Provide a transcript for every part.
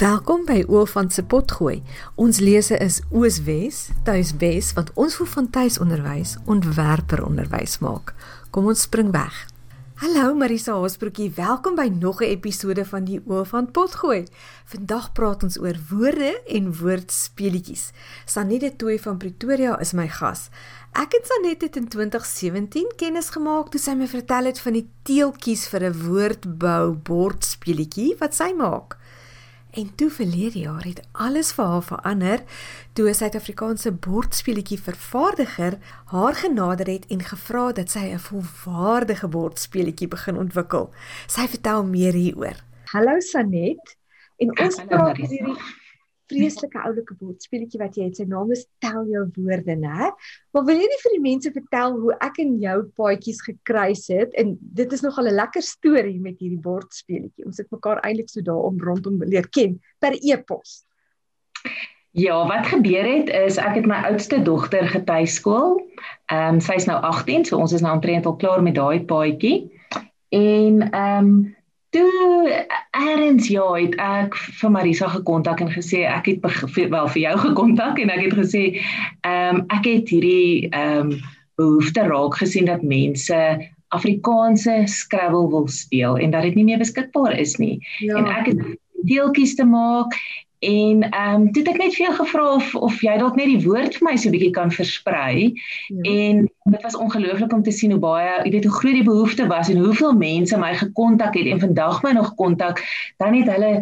Welkom by Oofant se potgooi. Ons lese is Ooswes, tuiswes wat ons voel van tuisonderwys ontwerper onderwys maak. Kom ons spring weg. Hallo Marisa Haasbroekie, welkom by nog 'n episode van die Oofant potgooi. Vandag praat ons oor woorde en woordspeletjies. Sanette Tooi van Pretoria is my gas. Ek het Sanette in 2017 kennis gemaak toe sy my vertel het van die teeltjies vir 'n woordbou bordspeletjie wat sy maak. En toe verlede jaar het alles vir haar verander toe 'n Suid-Afrikaanse bordspeletjie vervaardiger haar genader het en gevra dat sy 'n volwaardige bordspeletjie begin ontwikkel. Sy vertel meer hieroor. Hallo Sanet. En ons praat hierdie vreeslike oulike woordspeletjie wat jy het. Sy naam is Tel jou woorde, né? Maar wil jy nie vir die mense vertel hoe ek en jou paadjies gekruis het? En dit is nogal 'n lekker storie met hierdie woordspeletjie. Ons het mekaar eintlik so daarom rondom leer ken per e-pos. Ja, wat gebeur het is ek het my oudste dogter getuiskool. Ehm um, sy's nou 18, so ons is nou omtrent al klaar met daai paadjie. En ehm um, Toe eers ja, het ek vir Marisa gekontak en gesê ek het wel vir jou gekontak en ek het gesê ehm um, ek het hierdie ehm um, behoefte raak gesien dat mense Afrikaanse Scrabble wil speel en dat dit nie meer beskikbaar is nie. Ja. En ek het deeltjies te maak En ehm um, toe het ek net vir jou gevra of of jy dalk net die woord vir my so 'n bietjie kan versprei. Ja. En dit was ongelooflik om te sien hoe baie, jy weet hoe groot die behoefte was en hoeveel mense my gekontak het en vandag my nog kontak. Dan het hulle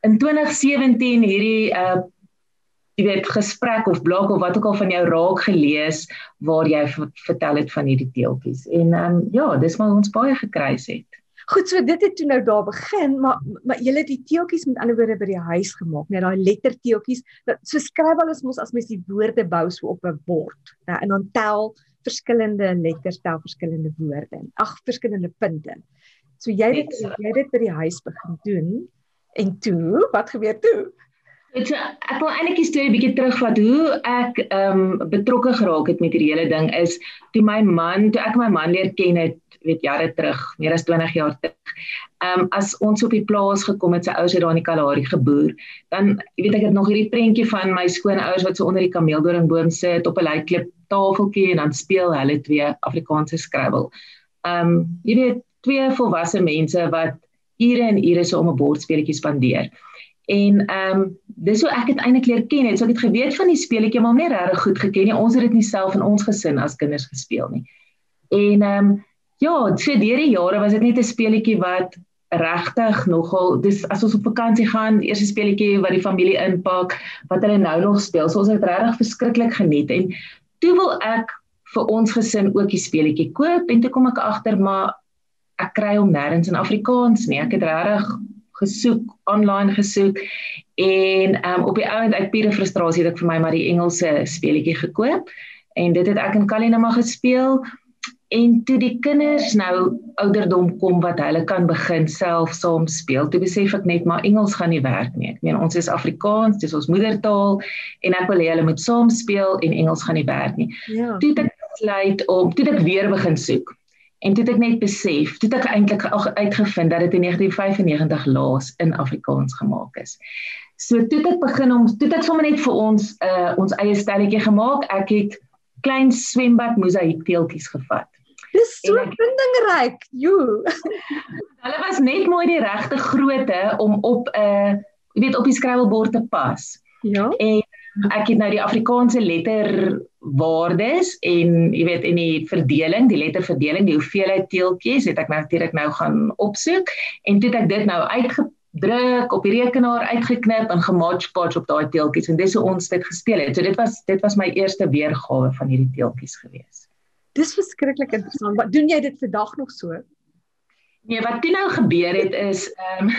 in 2017 hierdie uh jy weet gesprek of blog of wat ook al van jou raak gelees waar jy vertel het van hierdie teeltjies. En ehm um, ja, dis maar ons baie gekruis het. Goed, so dit het toe nou daar begin, maar maar jy het die teeltjies met ander woorde by die huis gemaak, net daai letterteeltjies. So skryf alles mos as mens die woorde bou so op 'n bord, né? En dan tel verskillende letters, tel verskillende woorde. Ag, verskillende punte. So jy het jy het dit by die huis begin doen en toe, wat gebeur toe? Dit ek wil eintlik die storie bietjie terugvat hoe ek ehm um, betrokke geraak het met hierdie hele ding is toe my man, toe ek my man leer ken het, weet jare terug, meer as 20 jaar terug. Ehm um, as ons op die plaas gekom het, sy ouers het daar in die Kalahari geboer, dan weet ek het nog hierdie prentjie van my skoonouers wat so onder die kameeldoringboom sit op 'n leiklip tafeltjie en dan speel hulle twee Afrikaanse Scrabble. Ehm um, jy weet twee volwasse mense wat ure en ure so om 'n bordspeletjie spandeer. En ehm um, dis hoe ek dit eintlik leer ken het. So ek het geweet van die speletjie maar nie regtig goed geken nie. Ons het dit nie self in ons gesin as kinders gespeel nie. En ehm um, ja, so deur die jare was dit net 'n speletjie wat regtig nogal dis as ons op vakansie gaan, die eerste speletjie wat die familie inpak, wat hulle nou nog speel. So ons het regtig verskriklik geniet en toe wil ek vir ons gesin ook die speletjie koop en toe kom ek agter maar ek kry hom nêrens in Afrikaans nie. Ek het regtig gesoek, online gesoek en um, op die ouend uit pure frustrasie het ek vir my maar die Engelse speletjie gekoop en dit het ek in Kalinama gespeel en toe die kinders nou ouderdom kom wat hulle kan begin self saam speel, toe besef ek net maar Engels gaan nie werk nie. Ek meen ons is Afrikaans, dis ons moedertaal en ek wil hê hulle moet saam speel en Engels gaan nie werk nie. Ja. Toe het ek besluit om toe ek weer begin soek En toe het ek net besef, toe het ek eintlik uitgevind dat dit in 1995 laas in Afrikaans gemaak is. So toe het ek begin om toe het ek sommer net vir ons uh ons eie stelletjie gemaak. Ek het klein swembad mosaïek teeltjies gevat. Dis so vindingryk. Jo. Hulle was net mooi die regte grootte om op 'n uh, jy weet op die skrywelbord te pas. Ja. En ek het nou die Afrikaanse letterwaardes en jy weet in die verdeling, die letterverdeling, die hoeveelheid teeltjies het ek natuurlik nou gaan opsoek en toe het ek dit nou uitgedruk op die rekenaar uitgeknip en gematchpatch op daai teeltjies en dis hoe ons dit gespeel het. So dit was dit was my eerste weergawe van hierdie teeltjies gewees. Dis verskriklik interessant. Wat doen jy dit vandag nog so? Nee, wat toe nou gebeur het is ehm um,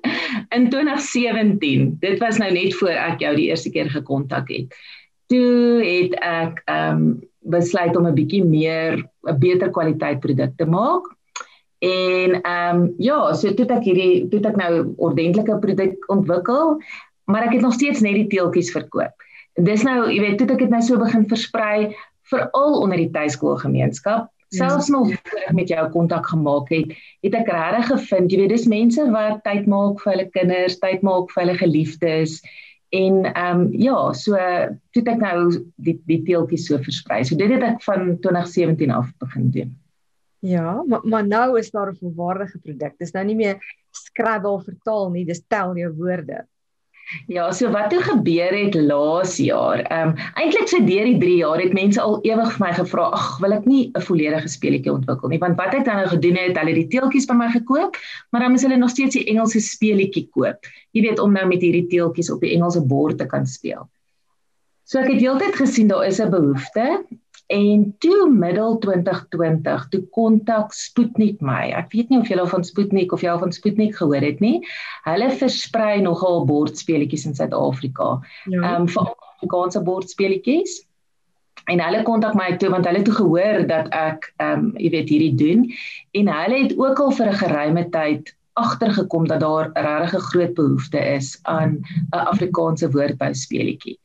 in 2017. Dit was nou net voor ek jou die eerste keer gekontak het. Toe het ek ehm um, besluit om 'n bietjie meer 'n beter kwaliteit produk te maak. En ehm um, ja, so toe ek hierdie toe ek nou ordentlike produk ontwikkel, maar ek het nog steeds net die teeltjies verkoop. En dis nou, jy weet, toe ek dit nou so begin versprei veral onder die tuiskoolgemeenskap Ja. Selfs nog voor ek met jou kontak gemaak het, het ek regtig gevind, jy weet, dis mense wat tyd maak vir hulle kinders, tyd maak vir hulle geliefdes en ehm um, ja, so toe ek nou die die teeltjies so versprei. So dit het ek van 2017 af begin doen. Ja, maar maar nou is daar 'n volwaardige produk. Dis nou nie meer Scrabble vertaal nie, dis tel jou woorde. Ja, so wat toe gebeur het laas jaar. Ehm um, eintlik so deur die 3 jaar het mense al ewig vir my gevra, "Ag, wil ek nie 'n volledige speletjie ontwikkel nie?" Want wat ek dan nou gedoen het, hulle die teeltjies by my gekoop, maar dan moes hulle nog steeds die Engelse speletjie koop. Jy weet om nou met hierdie teeltjies op die Engelse bord te kan speel. So ek het heeltyd gesien daar is 'n behoefte En toe middel 2020, toe kontak Sputnik my. Ek weet nie of julle van Sputnik of jy al van Sputnik gehoor het nie. Hulle versprei nogal bordspeletjies in Suid-Afrika. Ja. Ehm um, vir Afrikaanse bordspeletjies. En hulle kontak my toe want hulle het gehoor dat ek ehm um, jy weet hierdie doen en hulle het ook al vir 'n geruime tyd agtergekom dat daar regtig 'n groot behoefte is aan 'n Afrikaanse woordbou speletjie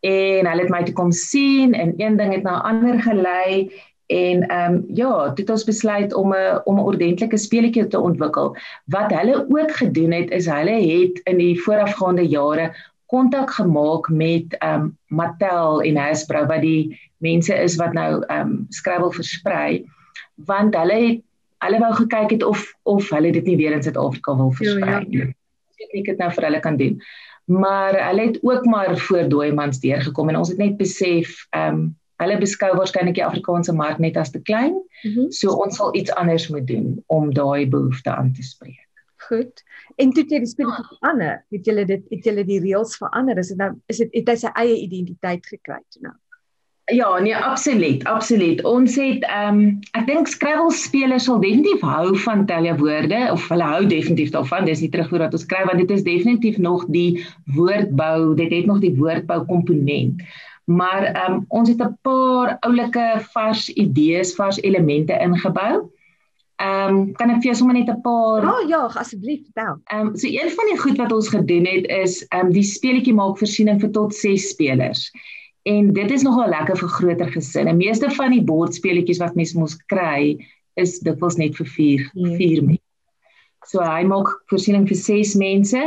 en hulle het my toe kom sien en een ding het na 'n ander gelei en ehm um, ja, dit het ons besluit om 'n om 'n ordentlike speletjie te ontwikkel. Wat hulle ook gedoen het is hulle het in die voorafgaande jare kontak gemaak met ehm um, Mattel en Hasbro wat die mense is wat nou ehm um, Scrabble versprei want hulle het hulle wou gekyk het of of hulle dit nie weer in Suid-Afrika wil versprei nie. Ja, ja. Ek weet nie dit nou vir hulle kan doen maar hulle het ook maar voor dooimans deurgekom en ons het net besef ehm um, hulle beskou waarskynlik die Afrikaanse mark net as te klein. Mm -hmm. So ons sal iets anders moet doen om daai behoefte aan te spreek. Goed. En toe het jy die speletjie verander. Het jy dit het jy die reëls verander? Is dit nou is dit het hy sy eie identiteit gekry toe nou? Ja, nee, absoluut, absoluut. Ons het ehm um, ek dink Scrabble spelers sal definitief hou van talle woorde of hulle hou definitief daarvan. Dis nie terugvoer wat ons skryf want dit is definitief nog die woordbou, dit het nog die woordbou komponent. Maar ehm um, ons het 'n paar oulike vars idees, vars elemente ingebou. Ehm um, kan ek vir jou sommer net 'n paar Ja, oh, ja, asseblief, vertel. Ehm um, so een van die goed wat ons gedoen het is ehm um, die speletjie maak voorsiening vir tot 6 spelers. En dit is nogal lekker vir groter gesinne. Meeste van die bordspeletjies wat mense mos kry, is dikwels net vir 4 4 nee. mense. So hy maak voorsiening vir 6 mense.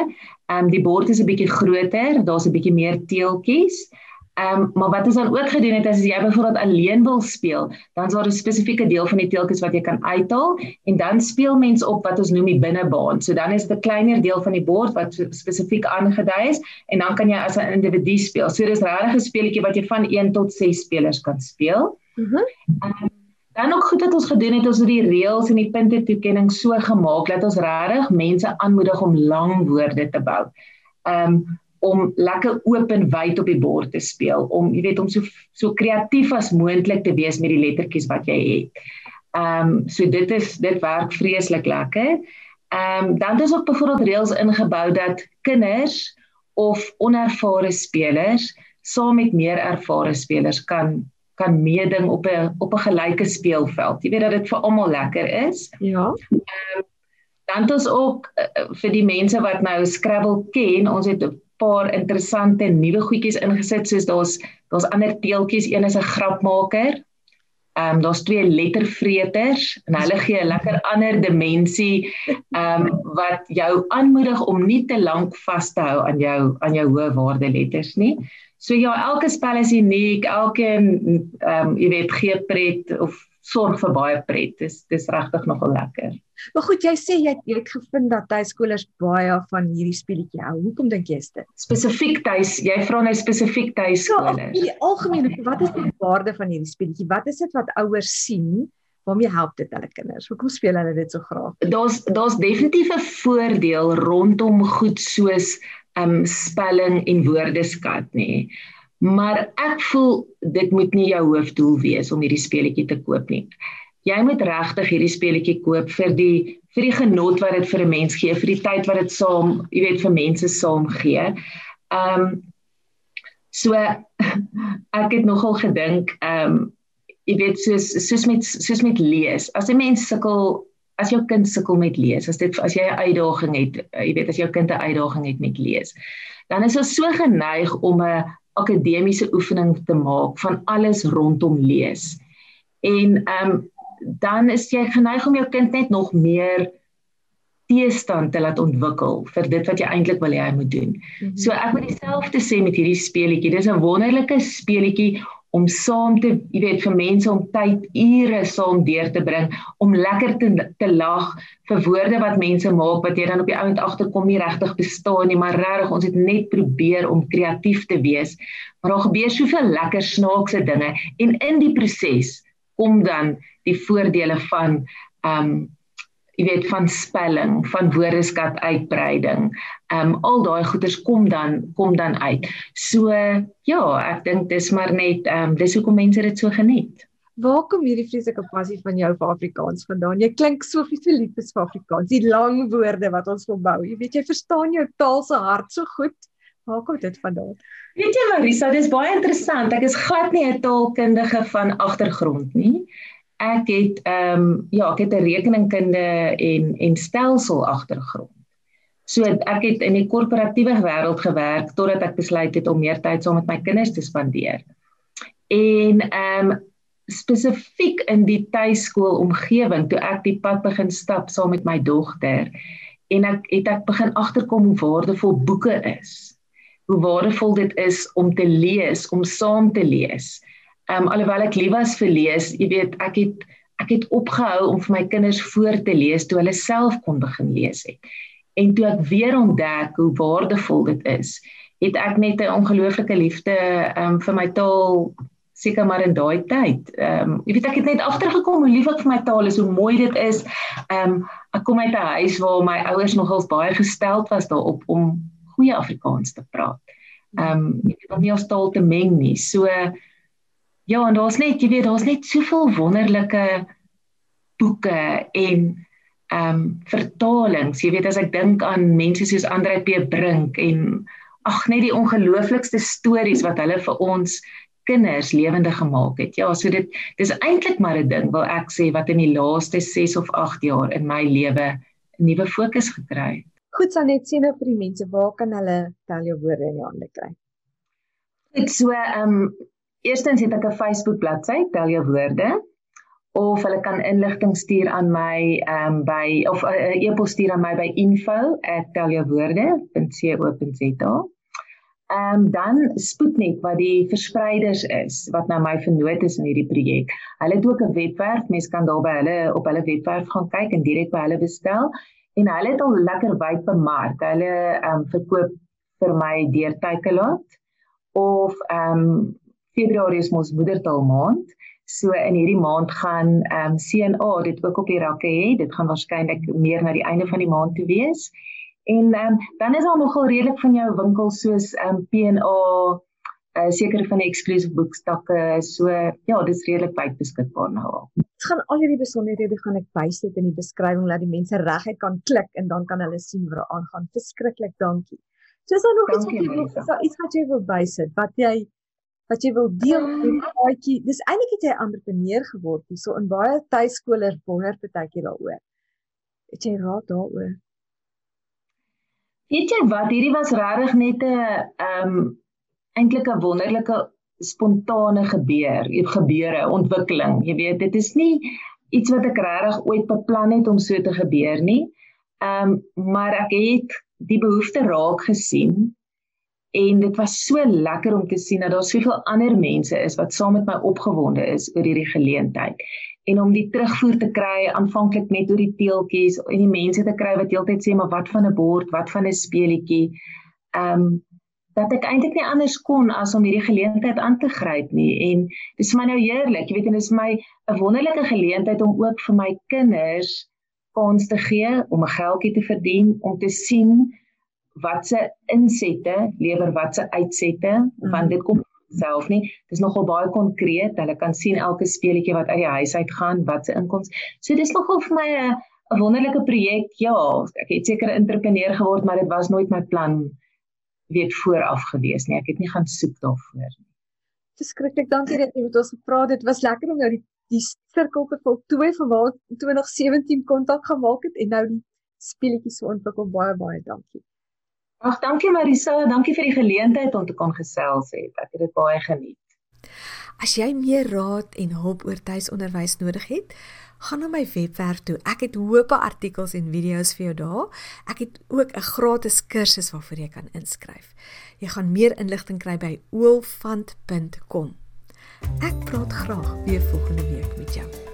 Ehm um, die bord is 'n bietjie groter, daar's 'n bietjie meer teeltjies. Ehm um, maar wat ons dan ook gedoen het as jy byvoorbeeld alleen wil speel, dan is daar 'n spesifieke deel van die teeltjies wat jy kan uithaal en dan speel mens op wat ons noem die binnebaan. So dan is dit 'n kleiner deel van die bord wat spesifiek aangedui is en dan kan jy as 'n individu speel. So dis regtig 'n speletjie wat jy van 1 tot 6 spelers kan speel. Mhm. Mm um, dan ook goed dat ons gedoen het ons het die reëls en die punte toekenning so gemaak dat ons regtig mense aanmoedig om lang woorde te bou. Ehm um, om lekker oop en wyd op die bord te speel om jy weet om so so kreatief as moontlik te wees met die lettertjies wat jy het. Ehm um, so dit is dit werk vreeslik lekker. Ehm um, dan is ook byvoorbeeld reëls ingebou dat kinders of onervare spelers saam met meer ervare spelers kan kan meeding op 'n op 'n gelyke speelveld. Jy weet dat dit vir almal lekker is. Ja. Ehm um, dan het ons ook uh, vir die mense wat nou Scrabble ken, ons het paar interessante nuwe goedjies ingesit soos daar's daar's ander teeltjies een is 'n grapmaker. Ehm um, daar's twee lettervreters en hulle gee 'n lekker ander dimensie ehm um, wat jou aanmoedig om nie te lank vas te hou aan jou aan jou hoë waarde letters nie. So ja, elke spel is uniek, elkeen ehm um, jy weet gee pret of sorg vir baie pret. Dis dis regtig nogal lekker. Maar goed, jy sê jy jy het gevind dat tuiskolers baie van hierdie speletjie hou. Hoekom dink jy is dit? Spesifiek tuis, jy vra nou spesifiek tuiskolers. Ja, in algemeen, wat is die waarde van hierdie speletjie? Wat is dit wat ouers sien? Waarmee help dit hulle kinders? Hoekom speel hulle dit so graag? Daar's daar's definitief 'n voordeel rondom goed soos ehm um, spelling en woordeskat nê. Maar ek voel dit moet nie jou hoofdoel wees om hierdie speletjie te koop nie jy moet regtig hierdie speletjie koop vir die vir die genot wat dit vir 'n mens gee, vir die tyd wat dit saam, jy weet, vir mense saam gee. Ehm um, so ek het nogal gedink, ehm um, jy weet soos soos met soos met lees. As 'n mens sukkel as jou kind sukkel met lees, as dit as jy 'n uitdaging het, uh, jy weet as jou kind 'n uitdaging het met lees, dan is ons so geneig om 'n akademiese oefening te maak van alles rondom lees. En ehm um, dan is jy geneig om jou kind net nog meer teestand te laat ontwikkel vir dit wat jy eintlik wil hê hy moet doen. Mm -hmm. So ek moet dieselfde sê met hierdie speletjie. Dis 'n wonderlike speletjie om saam te, jy weet, vir mense om tyd ure saam deur te bring, om lekker te te lag vir woorde wat mense maak wat jy dan op die ount agterkom nie regtig bestaan nie, maar regtig ons het net probeer om kreatief te wees. Maar daar gebeur soveel lekker snaakse dinge en in die proses kom dan die voordele van ehm um, jy weet van spelling, van woordeskat uitbreiding. Ehm um, al daai goeders kom dan kom dan uit. So ja, ek dink dis maar net ehm um, dis hoekom mense dit so geniet. Waar kom hierdie vreeslike passie van jou vir Afrikaans vandaan? Jy klink so lief vir Afrikaans. Die lang woorde wat ons wil bou. Jy weet jy verstaan jou taal se hart so goed. Waar kom dit vandaan? Weet jy Marisa, dis baie interessant. Ek is glad nie 'n taalkundige van agtergrond nie ek het ehm um, ja, ek het 'n rekeningkunde en en stelsel agtergrond. So ek het in die korporatiewe wêreld gewerk totdat ek besluit het om meer tyd saam met my kinders te spandeer. En ehm um, spesifiek in die tuiskool omgewing toe ek die pad begin stap saam met my dogter en ek het ek begin agterkom hoe waardevol boeke is. Hoe waardevol dit is om te lees, om saam te lees. Ehm um, alhoewel ek lief was vir lees, jy weet, ek het ek het opgehou om vir my kinders voor te lees toe hulle self kon begin lees het. En toe ek weer ontdek hoe waardevol dit is, het ek net 'n ongelooflike liefde ehm um, vir my taal seker maar in daai tyd. Ehm um, jy weet ek het net agtergekom hoe lief ek vir my taal is, hoe mooi dit is. Ehm um, ek kom uit 'n huis waar my ouers nogals baie gesteld was daarop om goeie Afrikaans te praat. Ehm um, jy weet om nie ons taal te meng nie. So Ja, en daar's net, jy weet, daar's net soveel wonderlike boeke en ehm um, vertalings. Jy weet as ek dink aan mense soos Andre P Brink en ag net die ongelooflikste stories wat hulle vir ons kinders lewendig gemaak het. Ja, so dit dis eintlik maar 'n ding wil ek sê wat in die laaste 6 of 8 jaar in my lewe 'n nuwe fokus gekry het. Goed, Sanet, sien nou vir die mense, waar kan hulle tel jou woorde in die hande kry? Dit so ehm um, Eerstens het ek 'n Facebook bladsy, tel jou woorde, of hulle kan inligting stuur aan my ehm um, by of 'n uh, e-pos stuur aan my by info@teljouwoorde.co.za. Ehm um, dan Spoetnet wat die verspreiders is wat nou my vernoot is in hierdie projek. Hulle het ook 'n webwerf, mense kan daar by hulle op hulle webwerf gaan kyk en direk by hulle bestel en hulle het al lekker wyd bemark. Hulle ehm um, verkoop vir my deur Takealot of ehm um, Februarie is mos moedertaal maand. So in hierdie maand gaan ehm um, CNA dit ook op die rakke hê. Dit gaan waarskynlik meer na die einde van die maand toe wees. En ehm um, dan is daar nogal redelik van jou winkels soos ehm um, PNA uh, sekere van die exclusive boekstakke. So ja, dit is redelik wyd beskikbaar nou al. Ek gaan al hierdie besonderhede gaan ek bysit in die beskrywing dat die mense reguit kan klik en dan kan hulle sien waar aangaan. Verskriklik dankie. So is daar nog iets wat jy wil is daar iets wat jy wil bysit wat jy wat jy wil deel met die paadjie. Dis eintlik het jy 'n entrepreneur geword hier. So in baie tuiskole wonder partykeer daaroor. Het jy raad daaroor? Weet jy wat, hierdie was regtig net 'n ehm um, eintlik 'n wonderlike spontane gebeur, gebeure, ontwikkeling. Jy weet, dit is nie iets wat ek regtig ooit beplan het om so te gebeur nie. Ehm um, maar ek het die behoefte raak gesien En dit was so lekker om te sien dat daar soveel ander mense is wat saam met my opgewonde is oor hierdie geleentheid. En om die terugvoer te kry aanvanklik net oor die teeltjies en die mense te kry wat heeltyd sê maar wat van 'n bord, wat van 'n speelietjie. Ehm um, dat ek eintlik nie anders kon as om hierdie geleentheid aan te gryp nie en dis vir my nou heerlik. Jy weet en dit is my 'n wonderlike geleentheid om ook vir my kinders kans te gee om 'n geldjie te verdien, om te sien wat se insette lewer wat se uitsette want dit kom self nie. Dis nogal baie konkreet. Hulle kan sien elke speletjie wat uit die huis uit gaan wat se inkomste. So dis nogal vir my 'n 'n wonderlike projek. Ja ek het seker 'n entrepreneur geword maar dit was nooit my plan weet vooraf gewees nie. Ek het nie gaan soek daarvoor nie. Verskriklik. Dankie dat jy met ons gepraat het. Dit was lekker om nou die die sirkel te voltooi van waar 2017 kontak gemaak het en nou die speletjies so ontwikkel. Baie baie dankie Ag, dankie Marisa, dankie vir die geleentheid om te kon gesels het. Ek het dit baie geniet. As jy meer raad en hulp oor tuisonderwys nodig het, Gaan na my webwerf toe. Ek het hoope artikels en video's vir jou daar. Ek het ook 'n gratis kursus waarvoor jy kan inskryf. Jy gaan meer inligting kry by oolfant.com. Ek praat graag weer volgende week met jou.